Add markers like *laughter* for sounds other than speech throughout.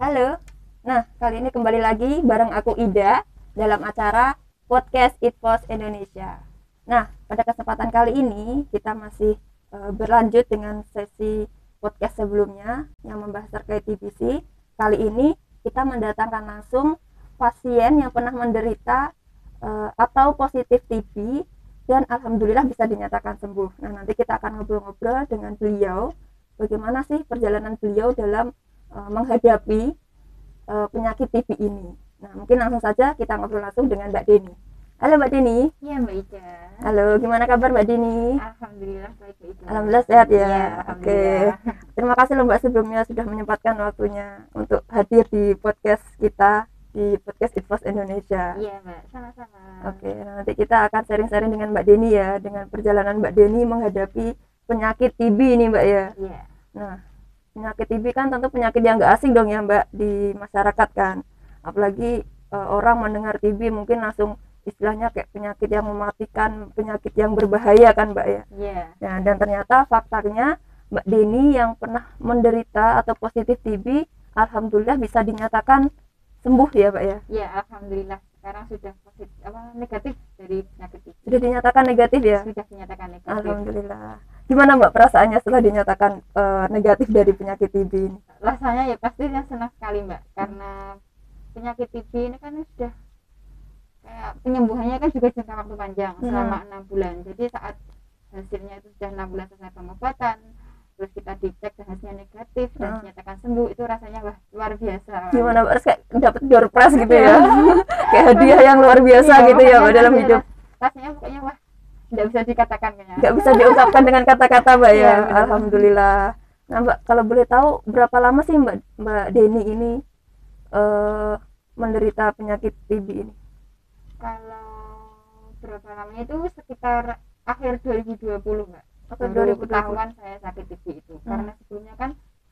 Halo. Nah, kali ini kembali lagi bareng aku Ida dalam acara Podcast It Post Indonesia. Nah, pada kesempatan kali ini kita masih uh, berlanjut dengan sesi podcast sebelumnya yang membahas terkait TBC. Kali ini kita mendatangkan langsung pasien yang pernah menderita uh, atau positif TB dan alhamdulillah bisa dinyatakan sembuh. Nah, nanti kita akan ngobrol-ngobrol dengan beliau bagaimana sih perjalanan beliau dalam uh, menghadapi uh, penyakit TB ini. Nah, mungkin langsung saja kita ngobrol langsung dengan Mbak Deni. Halo Mbak Deni. Iya Mbak Ida. Halo, gimana kabar Mbak Deni? Alhamdulillah baik Mbak Ida. Alhamdulillah sehat ya. Ya, Oke. Terima kasih loh Mbak sebelumnya sudah menyempatkan waktunya untuk hadir di podcast kita di podcast Infos Indonesia. Iya Mbak, sama-sama. Oke, nah nanti kita akan sharing-sharing dengan Mbak Deni ya, dengan perjalanan Mbak Deni menghadapi penyakit TB ini Mbak ya. Iya. Nah, penyakit TB kan tentu penyakit yang nggak asing dong ya Mbak di masyarakat kan. Apalagi uh, orang mendengar TB mungkin langsung istilahnya kayak penyakit yang mematikan, penyakit yang berbahaya kan Mbak ya. Iya. Nah, dan ternyata faktanya Mbak Deni yang pernah menderita atau positif TB, alhamdulillah bisa dinyatakan sembuh ya Mbak ya. Iya, alhamdulillah sekarang sudah positif apa negatif dari penyakit itu. Sudah dinyatakan negatif ya. Sudah dinyatakan negatif. Alhamdulillah. Gimana Mbak perasaannya setelah dinyatakan uh, negatif dari penyakit TB ini? Rasanya ya pastinya senang sekali Mbak karena penyakit TB ini kan sudah kayak penyembuhannya kan juga jangka waktu panjang Hmm. selama enam bulan. Jadi saat hasilnya itu sudah enam bulan selesai pengobatan, terus kita dicek dan hasilnya negatif dan Hmm. dinyatakan sembuh itu rasanya wah luar biasa. Gimana Mbak? Kayak dapat door prize gitu ya. *laughs* kayak hadiah yang luar biasa Iya, gitu ya Mbak dalam hidup. Rasanya pokoknya wah tidak bisa dikatakan kayaknya. Nggak bisa diungkapkan dengan kata-kata Mbak ya. Iya, benar. Alhamdulillah. Nah Mbak, kalau boleh tahu berapa lama sih Mbak Mbak Deni ini eh menderita penyakit TB ini? Kalau berapa lamanya itu sekitar akhir 2020 mbak. Baru 2020. ketahuan saya sakit TB itu. Hmm. Karena sebelumnya kan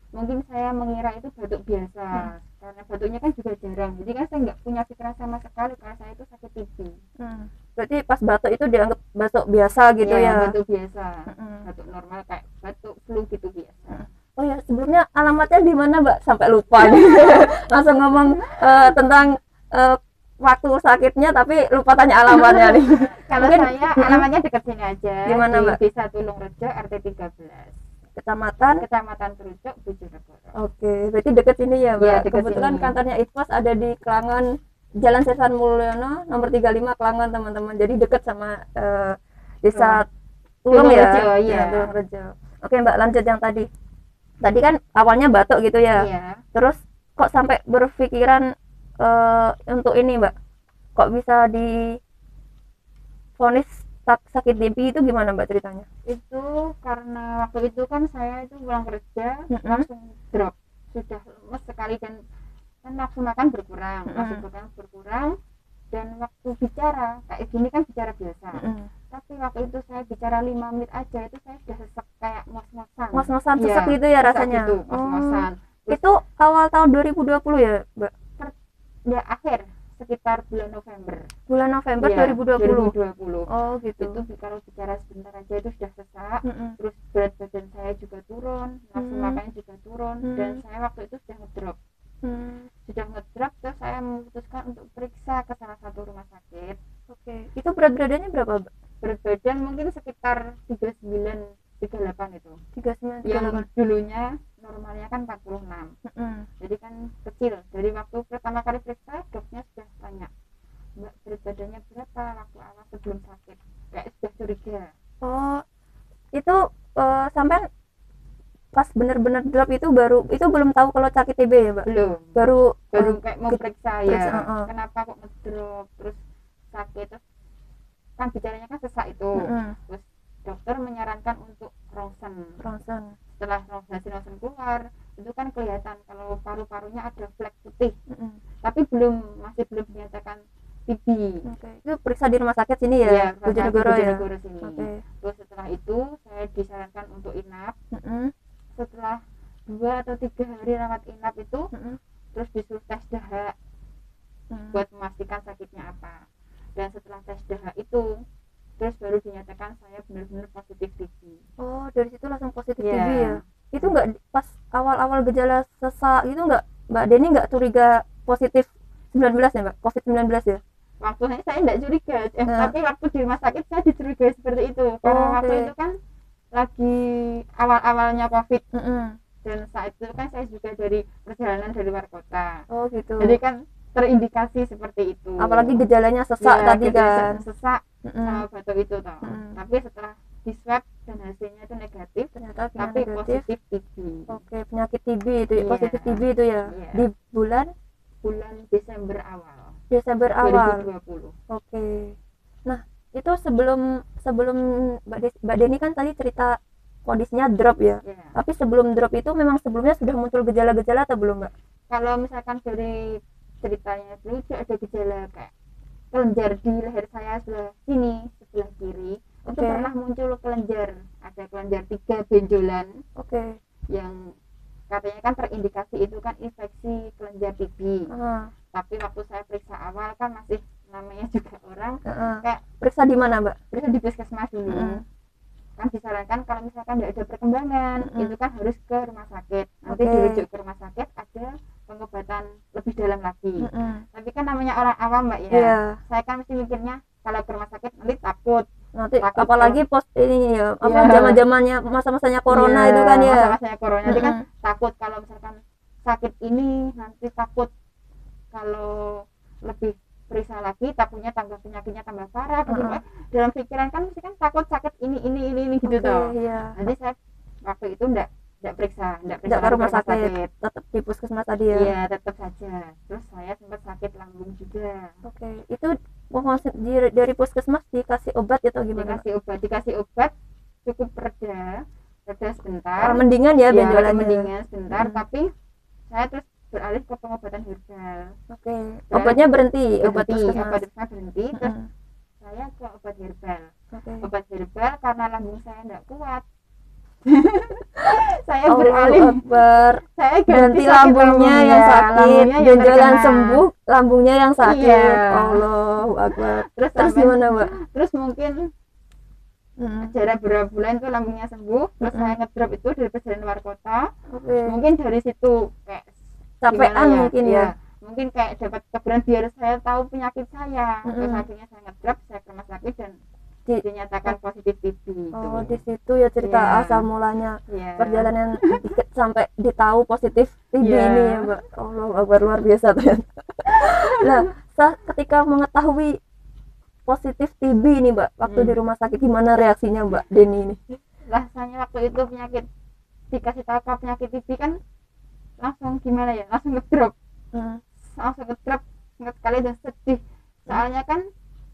mungkin saya mengira itu batuk biasa. Hmm. Karena batuknya kan juga jarang. Jadi kan saya nggak punya pikiran sama sekali kalau saya itu sakit TB. Hmm. Berarti pas batuk itu dianggap batuk biasa gitu Iya, ya? Batuk biasa. Mm-mm. Batuk normal kayak batuk flu gitu biasa. Oh ya, sebelumnya alamatnya di mana, Mbak? Sampai lupa nih. *laughs* Langsung ngomong eh, tentang eh, waktu sakitnya tapi lupa tanya alamatnya nih. *laughs* Kalau Mungkin- saya alamatnya dekat sini aja. Di mana, di Mbak? Desa Tulungrejo RT 13. Kecamatan. Kecamatan Terucuk, Bojonegoro. Oke, berarti dekat sini ya, Mbak. Iya, dekat Kebetulan sini. kantornya Itpos ada di Kelangan Jalan Sesan Mulyono nomor 35 Kelangan, teman-teman. Jadi dekat sama eh, Desa Tulung ya. Tulungrejo, iya. Tulungrejo. Oke, Mbak, lanjut yang tadi. Tadi kan awalnya batuk gitu ya. Iya. Terus kok sampai berpikiran eh, untuk ini, Mbak? Kok bisa di vonis sak- sakit TB itu gimana, Mbak ceritanya? itu karena waktu itu kan saya itu pulang kerja Mm-mm. langsung drop sudah lemes sekali dan kan nafsu makan berkurang Mm-mm. nafsu makan berkurang dan waktu bicara kayak gini kan bicara biasa Mm-mm. tapi waktu itu saya bicara lima menit aja itu saya sudah sesak kayak mos-mosan Iya, sesak gitu ya rasanya. gitu, mos-mosan itu awal tahun 2020 ya, Mbak? ya akhir sekitar bulan November Bulan November Iya, 2020. 2020 Oh, gitu. itu kalau bicara sebentar aja itu sudah sesak Mm-mm. terus berat badan saya juga turun nafsu Hmm. makannya juga turun Hmm. dan saya waktu itu sudah ngedrop Hmm, sudah ngedrop terus saya memutuskan untuk periksa ke salah satu rumah sakit. Oke. Itu berat badannya berapa, berat badan mungkin sekitar 39 38 itu. 39 yang 38. dulunya normalnya kan 46 Mm-mm. jadi kan kecil. Dari waktu pertama kali periksa dokternya sudah tanya mbak berat badannya berapa waktu awal sebelum sakit? Kayak sudah curiga. Oh, itu eh, sampai pas bener-bener drop itu baru itu belum tahu kalau sakit TB ya, Mbak? belum Baru baru eh, kayak mau periksa periksa, ya uh-uh. kenapa kok ngedrop terus sakit terus kan bicaranya kan sesak itu Mm-mm. terus dokter menyarankan untuk ronsen ronsen. setelah hasil ronsen keluar itu kan kelihatan kalau paru-parunya ada flek putih Mm-mm. tapi belum masih belum dinyatakan TB Oke. Itu periksa di rumah sakit sini ya, Bojonegoro ya. Bojonegoro sini Oke. terus setelah itu saya disarankan untuk inap Mm-mm. Setelah dua atau tiga hari rawat inap itu Mm-mm. terus disuruh tes dahak Mm. buat memastikan sakitnya apa dan setelah tes dahak itu terus baru dinyatakan saya benar-benar positif TB Oh, dari situ langsung positif Iya. TB ya. Itu enggak pas awal-awal gejala sesak itu enggak Mbak Deni nggak curiga positif 19 ya Mbak COVID 19 ya waktu saya saya tidak curiga eh, Nah. tapi waktu di rumah sakit saya dicurigai seperti itu karena Oh, waktu oke. itu kan lagi awal-awalnya covid. Mm-mm. dan saat itu kan saya juga dari perjalanan dari luar kota. Oh gitu. Jadi kan terindikasi seperti itu. Apalagi gejalanya sesak Ya, tadi kan. sesak Mm-mm. sama batuk itu toh. Mm. tapi setelah di swab dan hasilnya itu negatif ternyata tapi negatif. positif TB oke penyakit TB itu ya. Iya. positif TB itu ya. Iya. di bulan? Bulan Desember awal. Desember awal. 2020 oke. Nah itu sebelum sebelum Mbak, Des- Mbak Deni kan tadi cerita kondisinya drop ya. Ya tapi sebelum drop itu memang sebelumnya sudah muncul gejala-gejala atau belum Mbak? Kalau misalkan dari ceritanya itu ada gejala kayak kelenjar di leher saya sebelah sini sebelah kiri. Itu Oke. pernah muncul kelenjar. Ada kelenjar tiga benjolan oke. yang katanya kan terindikasi itu kan infeksi kelenjar TB Ah, tapi waktu saya periksa awal kan masih namanya juga orang ah. kayak periksa di mana Mbak periksa di puskesmas dulu Mm. kan disarankan kalau misalkan tidak ada perkembangan Mm-mm. itu kan harus ke rumah sakit nanti Oke. dirujuk ke rumah sakit ada pengobatan lebih dalam lagi Mm-mm. tapi kan namanya orang awam mbak ya Iya. saya kan mesti mikirnya kalau ke rumah sakit nanti takut nanti Takut apalagi post ini ya apa Iya. zaman zamannya masa-masanya corona Iya, itu kan ya masa-masanya corona nanti kan Mm-mm. takut kalau misalkan sakit ini nanti takut kalau lebih periksa lagi takutnya tambah penyakitnya tambah parah Mm-mm. Pokoknya dalam pikiran kan mesti kan takut sakit ini ini ini ini gitu Oke, toh. Iya. nanti saya waktu itu enggak enggak periksa enggak periksa ke rumah sakit. tetap di puskesmas tadi ya? Iya tetap saja. Terus saya sempat sakit lambung juga. Oke itu mohon di- dari puskesmas dikasih obat atau gimana? Dikasih obat dikasih obat cukup reda reda sebentar. Mendingan ya ya benjolannya. mendingan sebentar. Hmm. tapi saya terus beralih ke pengobatan herbal oke obatnya berhenti obat berhenti puskesmas obat berhenti terus Mm-mm. saya ke obat herbal. Oke. Obat herbal karena lambung saya enggak kuat. *laughs* Saya Allah beralih. Akbar *laughs* saya ganti sakit lambungnya yang sakit. yang benjolan terkena. sembuh lambungnya yang sakit. Iya. Allahu Akbar. Terus terus sampai- gimana mbak? terus mungkin Mm, jarak berapa bulan tuh lambungnya sembuh. Terus Mm-mm. saya ngedrop itu dari perjalanan luar kota. Oke. Mungkin dari situ kayak capean gimana mungkin ya. Iya. Mungkin kayak dapat kebenaran biar saya tahu penyakit saya terus Mm-mm. akhirnya saya ngedrop saya ke rumah sakit dan Di- dinyatakan positif TB oh itu di situ ya cerita Iya. asal mulanya Iya. perjalanan sampai ditahu positif TB Iya. ini ya mbak Allah Akbar luar biasa ternyata *laughs* nah sa- ketika mengetahui positif TB ini mbak waktu Hmm. di rumah sakit gimana reaksinya mbak Deni ini rasanya waktu itu penyakit dikasih tahu penyakit TB kan langsung gimana ya langsung ngedrop Hmm, langsung ngedrop ingat sekali dan sedih. Soalnya kan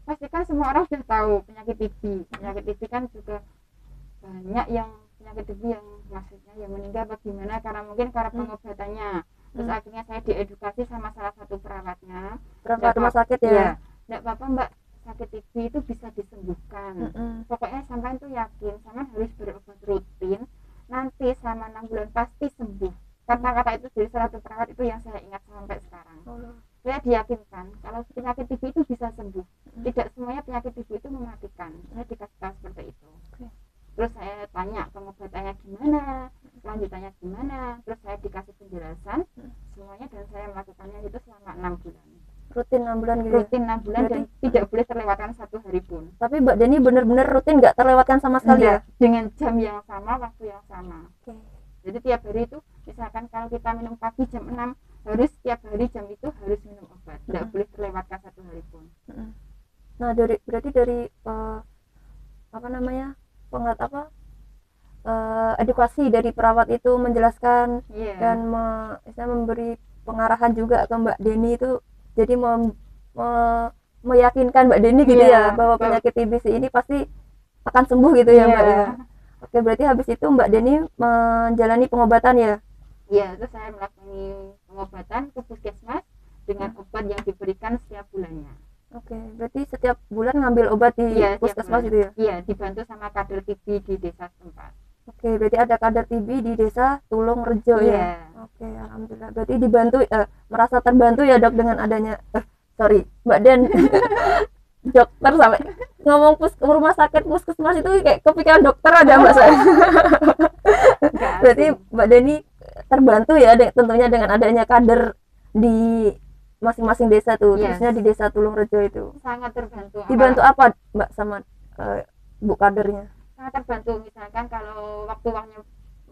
pasti kan semua orang sudah tahu penyakit TB penyakit TB kan juga banyak yang penyakit TB yang maksudnya yang meninggal apa gimana karena mungkin karena Hmm. pengobatannya. Terus Hmm. akhirnya saya diedukasi sama salah satu perawatnya. Nggak rumah sakit ya? Ya enggak apa-apa mbak. Sakit TB itu bisa disembuhkan. Mm-mm. pokoknya sampai itu yakin sampai harus berobat rutin. Nanti selama enam bulan pasti sembuh. Kata-kata itu dari salah satu perawat itu yang saya ingat sampai sekarang Allah. saya diyakinkan kalau penyakit TB itu bisa sembuh. Hmm. tidak semuanya penyakit TB itu mematikan. Saya dikasih tahu seperti itu. Terus saya tanya pengobatannya gimana lanjutannya gimana terus saya dikasih penjelasan. Hmm. semuanya dan saya melakukannya itu selama enam bulan. Rutin 6 bulan gitu ya? rutin enam bulan dan tidak boleh terlewatkan satu hari pun. Tapi mbak Deni bener-bener rutin nggak terlewatkan sama sekali ya? Dengan jam yang sama waktu yang sama. Oke. jadi tiap hari itu misalkan kalau kita minum pagi jam 6 harus tiap hari jam itu harus minum obat tidak Mm-mm. boleh terlewatkan satu hari pun Mm-mm. Nah, dari berarti dari eh, apa namanya? pengat apa? eh, edukasi dari perawat itu menjelaskan iya dan me, memberi pengarahan juga ke Mbak Deni itu jadi mem- me- meyakinkan Mbak Deni gitu Iya, ya bahwa penyakit TBC ini pasti akan sembuh gitu ya Iya. Mbak ya. Oke, berarti habis itu Mbak Deni menjalani pengobatan ya. Iya, terus saya melakukan pengobatan ke puskesmas dengan obat yang diberikan setiap bulannya. Oke, berarti setiap bulan ngambil obat di setiap puskesmas gitu ya. Iya, dibantu sama kader TB di desa setempat. Oke, berarti ada kader TB di desa Tulung Rejo ya. Iya. Oke, alhamdulillah. Berarti dibantu eh, merasa terbantu ya dok dengan adanya eh, sorry Mbak Den *laughs* dokter sampai ngomong pus rumah sakit puskesmas itu kayak kepikiran dokter ada Mbak saya. Berarti. Mbak Deni terbantu ya de- tentunya dengan adanya kader di masing-masing desa tuh Yes. khususnya di desa Tulungrejo itu. Sangat terbantu. Dibantu apa mbak sama eh, bu kadernya? Sangat terbantu. Misalkan kalau waktu waktunya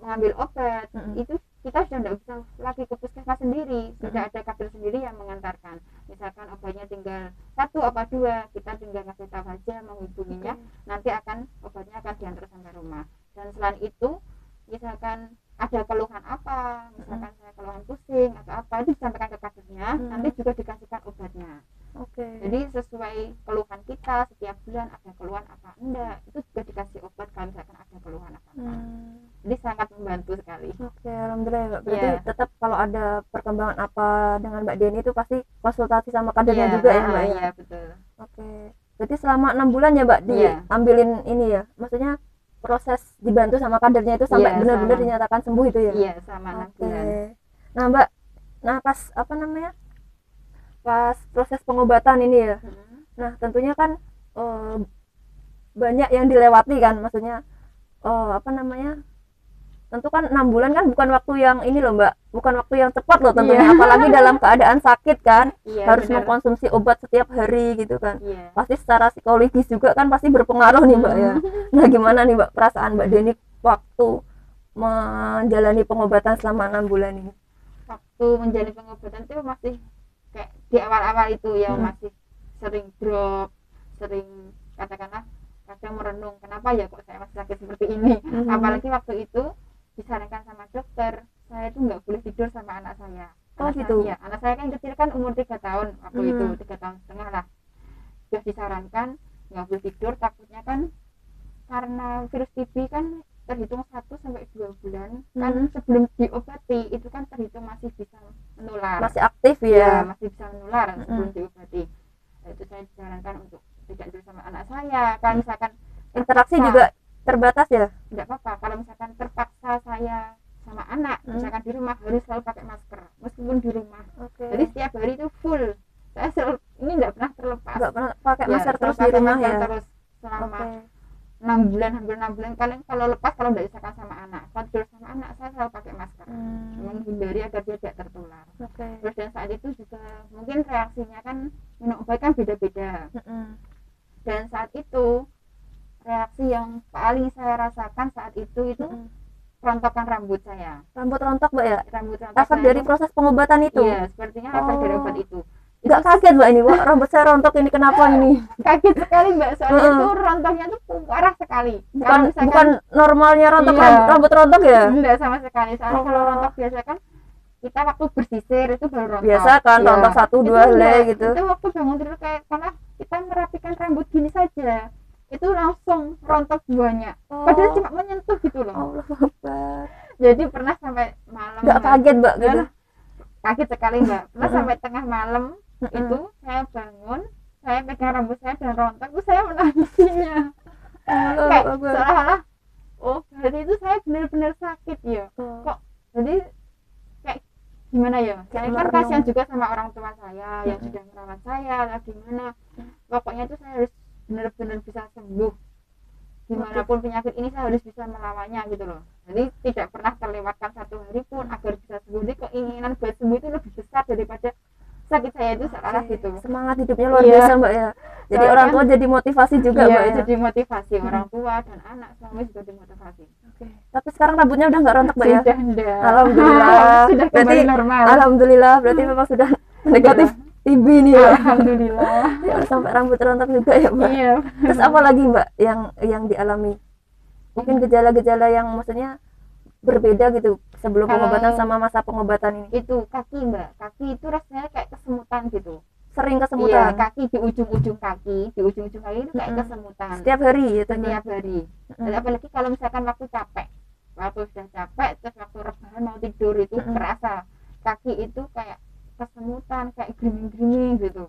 mengambil obat Mm-mm. itu kita sudah tidak bisa lagi ke puskesmas sendiri. Sudah ada kader sendiri yang mengantarkan. Misalkan obatnya tinggal satu apa dua kita tinggal ngasih tahu aja menghubunginya. Nanti akan obatnya akan diantar sampai rumah. Dan selain itu misalkan ada keluhan apa misalkan saya keluhan pusing atau apa itu disampaikan ke kadernya Hmm. nanti juga dikasihkan obatnya oke jadi sesuai keluhan kita setiap bulan ada keluhan apa enggak itu juga dikasih obat kalau misalkan ada keluhan apa apa Hmm, jadi sangat membantu sekali oke alhamdulillah ya, Mbak. berarti Iya. tetap kalau ada perkembangan apa dengan mbak Deni itu pasti konsultasi sama kadernya Iya, juga ya ah, mbak ya iya betul oke berarti selama enam bulan ya mbak Iya. diambilin ini ya maksudnya proses dibantu sama kadernya itu sampai Iya, benar-benar sama. dinyatakan sembuh itu ya iya sama enam Oke. bulan Nah, Mbak, nah pas apa namanya? Pas proses pengobatan ini ya. Hmm. Nah, tentunya kan eh, banyak yang dilewati kan, maksudnya eh, apa namanya? Tentu kan enam bulan kan bukan waktu yang ini loh, Mbak. Bukan waktu yang cepat loh tentunya, Iya. apalagi dalam keadaan sakit kan, iya harus benar. mengkonsumsi obat setiap hari gitu kan. iya Pasti secara psikologis juga kan pasti berpengaruh nih, Mbak ya. Nah, gimana nih, Mbak, perasaan Mbak Deni waktu menjalani pengobatan selama enam bulan ini? Waktu menjalani pengobatan itu masih kayak di awal-awal itu yang Hmm. masih sering drop sering katakanlah kadang merenung kenapa ya kok saya masih sakit seperti ini Mhm. apalagi waktu itu disarankan sama dokter saya itu nggak boleh tidur sama anak saya Oh, anak gitu? saya, iya, anak saya kan kecil kan umur tiga tahun waktu Hmm. itu tiga tahun setengah lah sudah disarankan nggak boleh tidur takutnya kan karena virus TB kan terhitung 1 sampai dua bulan. Kan Hmm. sebelum diobati itu kan terhitung masih bisa menular. Masih aktif ya ya. masih bisa menular sebelum diobati. Nah, itu saya disarankan untuk tidak tidur sama anak saya. Kalau misalkan interaksi terpaksa- juga terbatas ya? Tidak apa-apa. Kalau misalkan terpaksa saya sama anak Hmm. misalkan di rumah harus selalu pakai masker meskipun di rumah. Oke. Jadi setiap hari itu full. Saya selalu ini tidak pernah terlepas. Nggak pernah pakai Ya, masker selalu terus di rumah ya? terus selama oke enam bulan hampir enam bulan. Kalian kalau lepas kalau tidak misalkan sama anak. Kalau tidur sama anak saya selalu pakai masker. Hmm, menghindari agar dia tidak tertular. Oke. Terus dan saat itu juga mungkin reaksinya kan minum obat kan beda-beda. Mm-mm. dan saat itu reaksi yang paling saya rasakan saat itu itu Mm-mm. rontokan rambut saya. Rambut rontok mbak ya? Rambut rontok efek dari proses pengobatan itu? Iya sepertinya efek dari Oh. obat itu nggak kaget mbak ini. Wah rambut saya rontok ini kenapa ini? Kaget sekali mbak soalnya Heeh. itu rontoknya tuh parah sekali. Bukan Kalau misalkan- bukan normalnya rontok Iya. rambut, rontok ya? Enggak sama sekali. Soalnya Oh. kalau rontok biasa kan kita waktu bersisir itu baru rontok. Biasa kan Iya. rontok satu dua helai gitu. Itu waktu bangun tidur kayak malah kita merapikan rambut gini saja itu langsung rontok banyak Oh. padahal cuma menyentuh gitu loh. Allah jadi pernah sampai malam nggak kaget mbak gitu? Kaget sekali mbak. Pernah sampai tengah malam Mm-mm. itu saya bangun saya pegang rambut saya dan rontok itu saya menangisinya. Kayak seolah-olah oh berarti itu saya benar-benar sakit ya. Oh. kok jadi kayak gimana ya? Saya kan kasihan juga sama orang tua saya yang Mm-mm. sudah merawat saya lah gimana. Pokoknya itu saya harus benar-benar bisa sembuh. Di mana pun penyakit ini saya harus bisa melawannya gitu loh. Jadi tidak pernah terlewatkan satu hari pun agar bisa sembuh. Jadi keinginan buat sembuh itu lebih besar daripada sakit saya itu Oke, gitu. semangat hidupnya luar Iya. biasa mbak ya. Jadi Soalnya orang tua jadi motivasi juga Iya, mbak ya. jadi motivasi Hmm. orang tua dan anak suami juga dimotivasi Oke. tapi sekarang rambutnya udah nggak rontok mbak ya? Sudah enggak Alhamdulillah. *laughs* sudah Berarti normal. alhamdulillah berarti memang sudah negatif TB nih Iya. ya? Alhamdulillah. *laughs* Sampai rambut rontok juga ya mbak. Iya. Terus apa lagi mbak yang yang dialami? Mungkin gejala-gejala yang maksudnya berbeda gitu sebelum Kalau- pengobatan sama masa pengobatan ini? Itu kaki mbak. Kaki itu rasanya kayak kesemutan gitu. Sering iya kesemutan? kaki di ujung-ujung kaki di ujung-ujung kaki itu kayak kesemutan. Setiap hari ya Tanya? setiap hari. Dan apalagi kalau misalkan waktu capek. Waktu sudah capek terus waktu rebahan mau tidur itu Mm-mm. kerasa kaki itu kayak kesemutan kayak gerimis-gerimis gitu.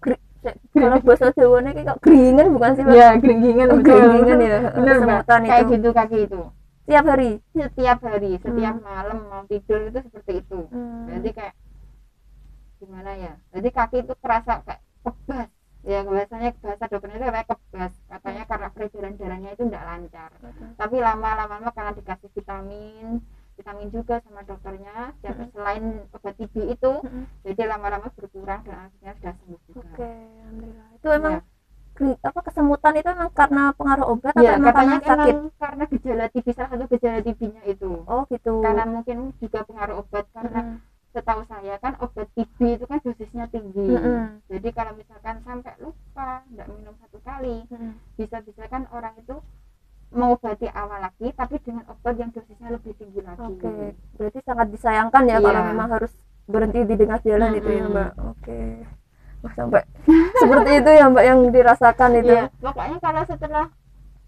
Kalau bahasa Jawanya kayak geringan bukan sih Iya, Oh, geringan ya. Bener, Mbak. kesemutan Kayak itu. gitu kaki itu. Setiap hari Setiap hari, setiap Hmm. malam mau tidur itu seperti itu. Jadi kayak gimana ya? Jadi kaki itu kerasa kayak kebas. Ya biasanya bahasa dokternya itu kayak kebas. Katanya karena peredaran darahnya itu tidak lancar. Tapi lama-lama karena dikasih vitamin, vitamin juga sama dokternya dan Mm-mm. selain obat TB itu Mm-mm. jadi lama-lama berkurang dan akhirnya sudah sembuh juga Oke, alhamdulillah. Itu emang Ya. Apa kesemutan itu emang karena pengaruh obat ya, atau karena sakit? emang karena gejala TB salah satu gejala TB-nya itu Oh gitu. karena mungkin juga pengaruh obat karena Mm-mm. setahu saya kan obat TB itu kan dosisnya tinggi Mm-mm. jadi kalau misalkan sampai lupa nggak minum satu kali bisa-bisa kan orang itu mengobati awal lagi tapi dengan obat yang dosisnya lebih tinggi lagi Oke, berarti sangat disayangkan ya Iya. kalau memang harus berhenti di tengah jalan itu ya. Mbak. Oke. Wah, sampai seperti itu ya Mbak yang dirasakan itu. Iya, pokoknya kalau setelah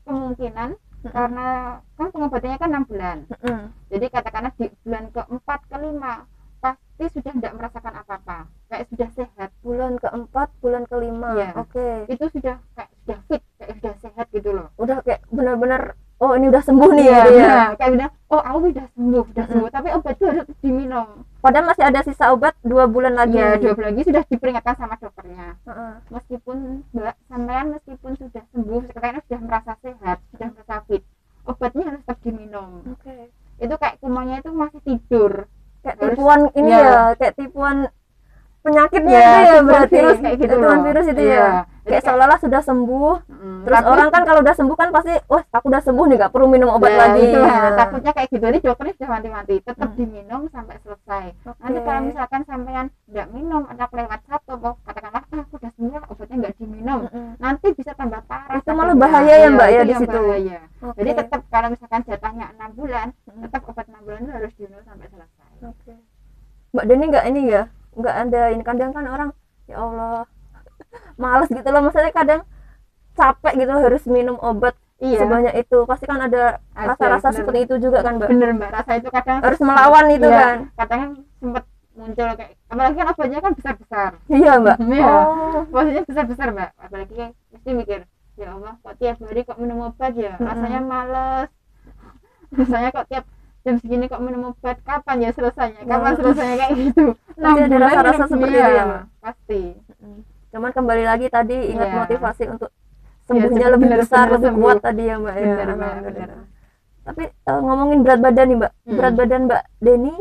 kemungkinan Mm-mm. karena kan pengobatannya kan enam bulan Mm-mm. jadi katakanlah di bulan keempat kelima pasti sudah tidak merasakan apa-apa kayak sudah sehat Bulan keempat, bulan kelima. Iya. Oke. itu sudah kayak sudah fit kayak sudah sehat gitu loh Udah kayak benar-benar oh ini udah sembuh nih Iya, gitu ya. nah, kayak bilang oh aku udah sembuh udah sembuh tapi obat itu harus diminum Padahal masih ada sisa obat dua bulan lagi. ya dua bulan lagi sudah diperingatkan sama dokternya Heeh. meskipun mbak sampean meskipun sudah sembuh sekarang sudah merasa sehat sudah merasa fit obatnya harus tetap diminum Oke. itu kayak kumannya itu masih tidur Kayak Harus- tipuan ini Iya. ya, kayak tipuan penyakitnya Ya, itu ya berarti. virus kayak gitu Tipuan virus itu Iya. ya. Kayak seolah-olah sudah sembuh, Mm, terus tapi- orang kan kalau udah sembuh kan pasti, wah aku udah sembuh nih, gak perlu minum obat Ya, lagi. itu. Nah. takutnya kayak gitu jadi dokternya sudah mati-mati tetap Hmm. diminum sampai selesai Oke. nanti kalau misalkan sampean nggak minum atau lewat satu kok katakanlah ah aku udah sembuh obatnya nggak diminum Mm-mm. nanti bisa tambah parah Itu malah bahaya ya, Iya, Mbak, ya, itu di situ. bahaya. Oke. jadi tetap kalau misalkan jatahnya enam bulan Mm. tetap obat enam bulan itu harus diminum sampai selesai Oke. Mbak Deni nggak ini ya, nggak ada ini kadang kan orang ya Allah males gitu loh, maksudnya kadang capek gitu harus minum obat iya sebanyak itu, pasti kan ada rasa-rasa seperti itu juga kan Mbak. bener mbak rasa itu kadang Harus melawan itu Iya, kan. kadang sempet muncul kayak apalagi kan obatnya kan besar besar Iya Mbak. *laughs* Iya. Oh. maksudnya besar besar mbak apalagi kan mesti mikir ya Allah kok tiap hari kok minum obat ya rasanya males *laughs* rasanya kok tiap jam segini kok minum obat kapan ya selesainya kapan Ya. selesainya kayak gitu Pasti ada rasa-rasa seperti iya, itu ya, Mbak? pasti Mm. Cuman kembali lagi tadi ingat Iya. motivasi untuk sembuhnya cepat lebih bener- besar, bener lebih sembuh. kuat tadi ya Mbak ya. bener mbak Alhamdulillah. bener Tapi eh, ngomongin berat badan nih Mbak, Hmm. berat badan Mbak Deni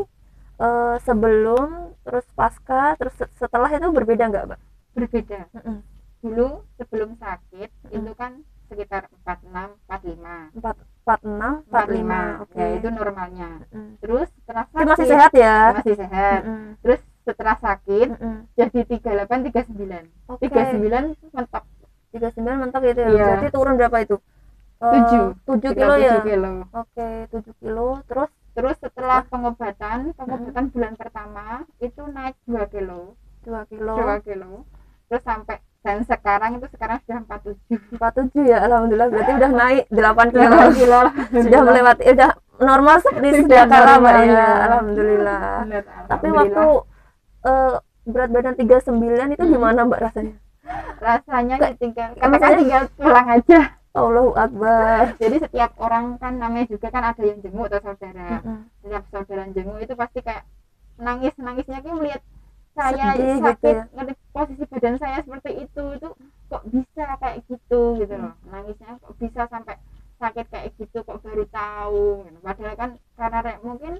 eh, sebelum terus pasca terus se- setelah itu berbeda nggak Mbak? berbeda Mm-mm. dulu sebelum sakit Mm. itu kan sekitar 46 45 Empat empat enam empat lima, oke. ya itu normalnya Mm. terus setelah sakit masih sehat ya? masih sehat Mm-mm. terus setelah sakit Mm-mm. jadi 38 39 Oke. 39 mentok Tiga sembilan mentok itu ya. Iya. Berarti turun berapa itu? Eh, Tujuh. Tujuh kilo ya. 37 kilo. Oke, tujuh kilo. Terus Terus setelah pengobatan, pengobatan bulan pertama itu naik 2 kilo, dua kilo. 2 kilo. Terus sampai dan sekarang itu sekarang sudah 47 Empat tujuh ya. Alhamdulillah. Berarti udah naik delapan kilo. 8 kilo sudah melewati udah normal seperti Sudah kala mbak ya ya. alhamdulillah Benar, tapi alhamdulillah. waktu eh, berat badan 39 itu gimana mbak rasanya rasanya katakan misalnya- tinggal pulang aja. Allahu Akbar Jadi setiap orang kan namanya juga kan ada yang jenguk atau saudara. Mm-mm. Setiap saudara jenguk itu pasti kayak nangis nangisnya kayak melihat saya Sedih gitu sakit ya. ngeliat posisi badan saya seperti itu itu kok bisa kayak gitu gitu loh nangisnya kok bisa sampai sakit kayak gitu kok baru tahu gitu. padahal kan karena re- mungkin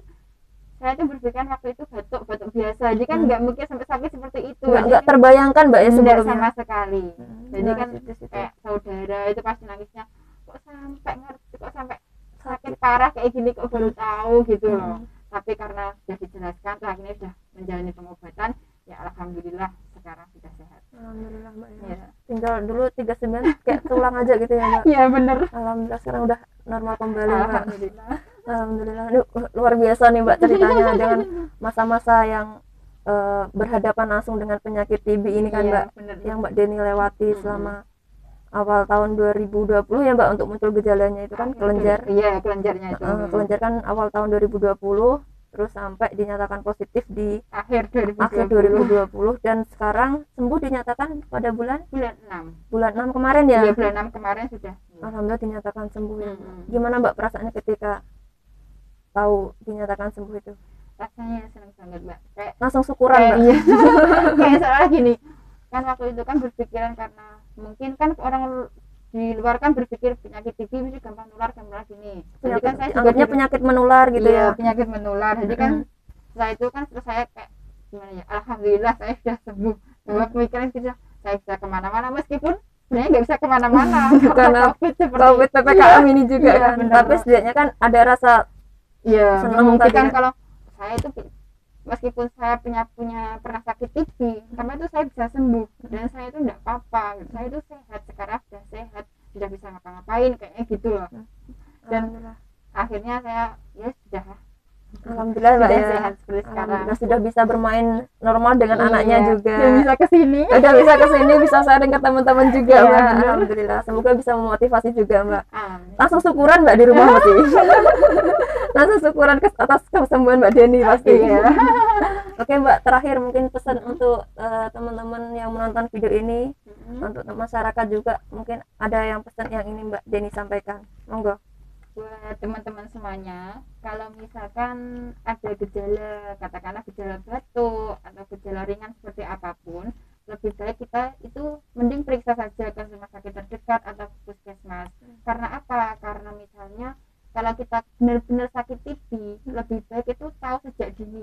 saya tuh berpikir waktu itu batuk batuk biasa. Jadi kan Hmm. nggak mungkin sampai sakit seperti itu. Nggak kan terbayangkan mbak ya sebelumnya. sama sekali. Mm, jadi nah, kan situ-situ. kayak saudara itu pasti nangisnya kok sampai ngerti kok sampai sakit parah kayak gini kok baru tahu? Gitu loh. Mm. tapi karena sudah dijelaskan terus akhirnya sudah menjalani pengobatan ya alhamdulillah sekarang sudah sehat. Alhamdulillah mbak ya. ya tinggal dulu 39 kayak tulang aja gitu ya mbak. Ya bener. Alhamdulillah sekarang udah normal kembali mbak alhamdulillah Aduh, luar biasa nih Mbak ceritanya *laughs* dengan masa-masa yang eh, berhadapan langsung dengan penyakit TB ini kan Iya, Mbak, bener yang Mbak Deni lewati Mm-mm. selama awal tahun 2020 ya Mbak untuk muncul gejalanya itu kan kelenjar, iya kelenjarnya itu Eh, kelenjar kan awal tahun 2020, terus sampai dinyatakan positif di akhir 2020 akhir 2020 dan sekarang sembuh dinyatakan pada bulan bulan 6 bulan 6 kemarin ya. iya bulan 6 kemarin sudah Alhamdulillah dinyatakan sembuh ya. Mm-mm. Gimana Mbak perasaannya ketika tahu dinyatakan sembuh itu? rasanya senang banget mbak. Kayak Langsung syukuran kayak Mbak. iya. *laughs* Kayak soalnya gini kan waktu itu kan berpikiran karena mungkin kan orang di luar kan berpikir penyakit TB mesti gampang nular gampang gini. Jadi kan saya juga di- penyakit menular gitu iya, ya. penyakit menular. Jadi kan setelah itu kan setelah saya kayak gimana ya alhamdulillah saya sudah sembuh. Bahwa Hmm. pemikiran kita saya bisa ke mana-mana meskipun sebenarnya nggak bisa ke mana-mana. *laughs* Karena *laughs* covid seperti covid ppkm ini juga Iya, kan. benar. tapi setidaknya kan ada rasa Iya, membuktikan tadi ya. kalau saya itu meskipun saya punya punya pernah sakit TB, tapi itu saya bisa sembuh dan saya itu enggak apa-apa. Saya itu sehat sekarang sudah sehat, sudah bisa ngapa-ngapain kayaknya gitu loh. Dan akhirnya saya ya sudah Alhamdulillah mbak sudah ya sehat seperti sekarang. Sudah bisa bermain normal dengan Iya, anaknya juga Dan bisa ke sini. udah bisa ke sini bisa sharing ke teman-teman juga Iya, mbak. Alhamdulillah semoga bisa memotivasi juga mbak Amin. langsung syukuran mbak di rumah *laughs* pasti *laughs* langsung syukuran ke atas kesembuhan mbak Denny pasti Iya. *laughs* oke mbak terakhir mungkin pesan untuk eh, teman-teman yang menonton video ini. Mm-mm. untuk masyarakat juga mungkin ada yang pesan yang ini mbak Denny sampaikan. Monggo. Buat teman-teman semuanya kalau misalkan ada gejala katakanlah gejala batuk atau gejala ringan seperti apa pun lebih baik kita itu mending periksa saja ke rumah sakit terdekat atau ke puskesmas karena apa? Karena misalnya kalau kita benar-benar sakit TB lebih baik itu tahu sejak dini.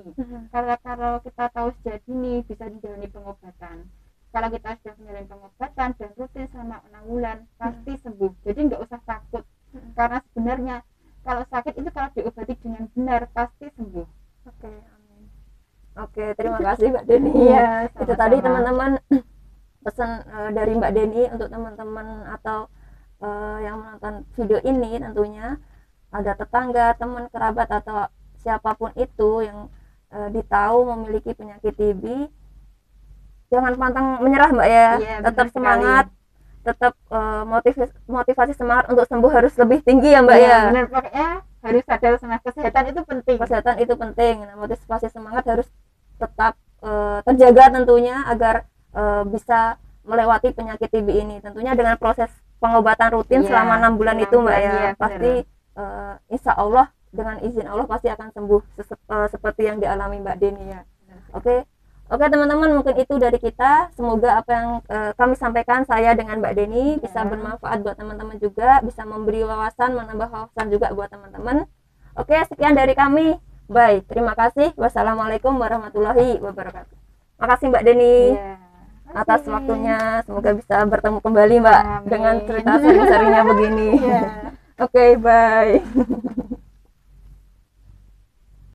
Karena kalau kita tahu sejak dini bisa dijalani pengobatan. Kalau kita sudah menjalani pengobatan dan rutin selama enam bulan pasti sembuh. Jadi nggak usah takut. Karena sebenarnya kalau sakit itu kalau diobati dengan benar pasti sembuh. Oke amin. Oke terima kasih mbak Denny. Iya, itu tadi teman-teman *clears throat* pesan eh, dari Mbak Denny untuk teman-teman atau eh, yang menonton video ini tentunya ada tetangga, teman, kerabat atau siapa pun itu yang eh, ditahu memiliki penyakit TB jangan pantang menyerah Mbak ya. Iya, tetap benar sekali. semangat tetap eh, motivasi motivasi semangat untuk sembuh harus lebih tinggi ya Mbak Iya, ya. benar pokoknya harus sadar sama kesehatan itu penting. Kesehatan itu penting. Nah, motivasi semangat harus tetap eh, terjaga tentunya agar eh, bisa melewati penyakit TB ini. Tentunya dengan proses pengobatan rutin Iya, selama enam bulan enam itu mbak bulan, ya iya, pasti eh, insya Allah dengan izin Allah pasti akan sembuh eh, seperti yang dialami mbak Deni ya oke oke teman-teman mungkin itu dari kita semoga apa yang eh, kami sampaikan saya dengan mbak Deni bisa Ya. bermanfaat buat teman-teman juga bisa memberi wawasan menambah wawasan juga buat teman-teman oke sekian dari kami Baik, terima kasih. Wassalamualaikum warahmatullahi wabarakatuh. Makasih Mbak Deni Iya. atas waktunya. Semoga bisa bertemu kembali Mbak Amin. dengan cerita seri-serinya begini. Iya. *laughs* Oke, okay, bye. *laughs*